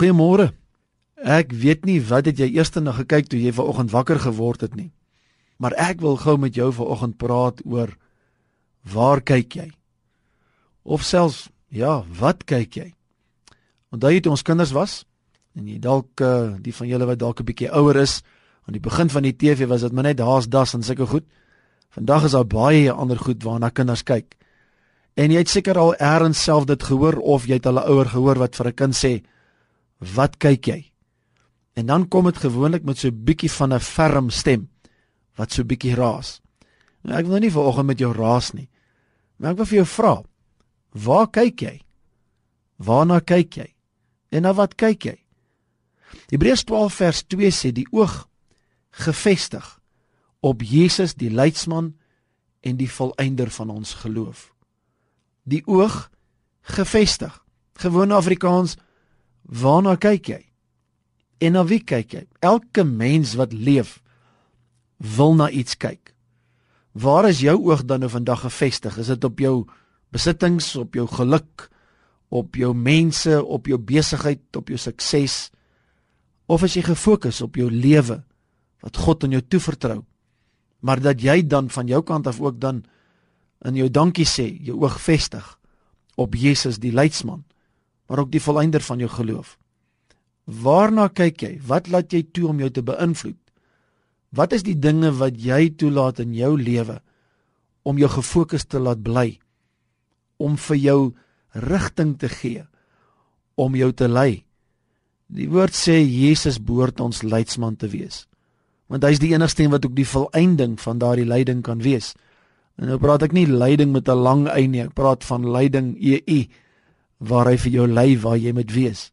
Goeiemôre. Ek weet nie wat het jy eers na gekyk toe jy vanoggend wakker geword het nie. Maar ek wil gou met jou vanoggend praat oor waar kyk jy? Of selfs ja, wat kyk jy? Onthou jy toe ons kinders was en jy dalk uh, die van julle wat dalk 'n bietjie ouer is, aan die begin van die TV was dit maar net haas das en sulke goed. Vandag is daar baie ander goed waarna kinders kyk. En jy het seker al eers self dit gehoor of jy het 'n ouer gehoor wat vir 'n kind sê, "Wat kyk jy?" En dan kom dit gewoonlik met so 'n bietjie van 'n ferm stem wat so 'n bietjie raas. Nou ek wil nou nie vanoggend met jou raas nie. Maar ek wil vir jou vra, waar kyk jy? Waarna kyk jy? En na wat kyk jy? Hebreërs 12 vers 2 sê die oog gefestig op Jesus die leidsman en die volëinder van ons geloof. Die oog gefestig. Gewone Afrikaans, waarna kyk jy? En na wie kyk jy? Elke mens wat leef wil na iets kyk. Waar is jou oog dan nou vandag gefestig? Is dit op jou besittings, op jou geluk, op jou mense, op jou besigheid, op jou sukses? Of is jy gefokus op jou lewe wat God aan jou toevertrou? Maar dat jy dan van jou kant af ook dan in jou dankie sê, jou oog vestig op Jesus die leidsman, maar ook die volëinder van jou geloof. Waarna kyk jy? Wat laat jy toe om jou te beïnvloed? Wat is die dinge wat jy toelaat in jou lewe om jou gefokus te laat bly? Om vir jou rigting te gee, om jou te lei. Die woord sê Jesus behoort ons leidsman te wees. Want hy is die enigste een wat ook die volëinding van daardie leiding kan wees. En nou praat ek nie leiding met 'n lang y nie, ek praat van leiding EU waar hy vir jou lei waar jy moet wees.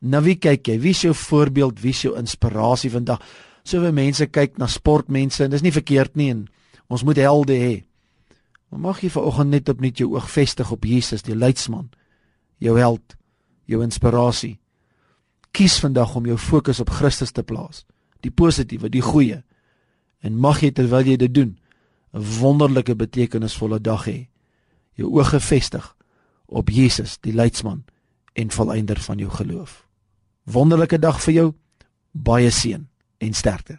Na wie kyk jy? Wie is jou voorbeeld? Wie is jou inspirasie vandag? Sowel mense kyk na sportmense en dis nie verkeerd nie en ons moet helde hê. Maar mag jy vanoggend net opnuut jou oog vestig op Jesus, die leidsman, jou held, jou inspirasie. Kies vandag om jou fokus op Christus te plaas, die positiewe, die goeie. En mag jy terwyl jy dit doen, 'n wonderlike betekenisvolle dag hê. Jou oog gefestig op Jesus, die leidsman en volëinder van jou geloof wonderlike dag vir jou. Baie seën en sterkte.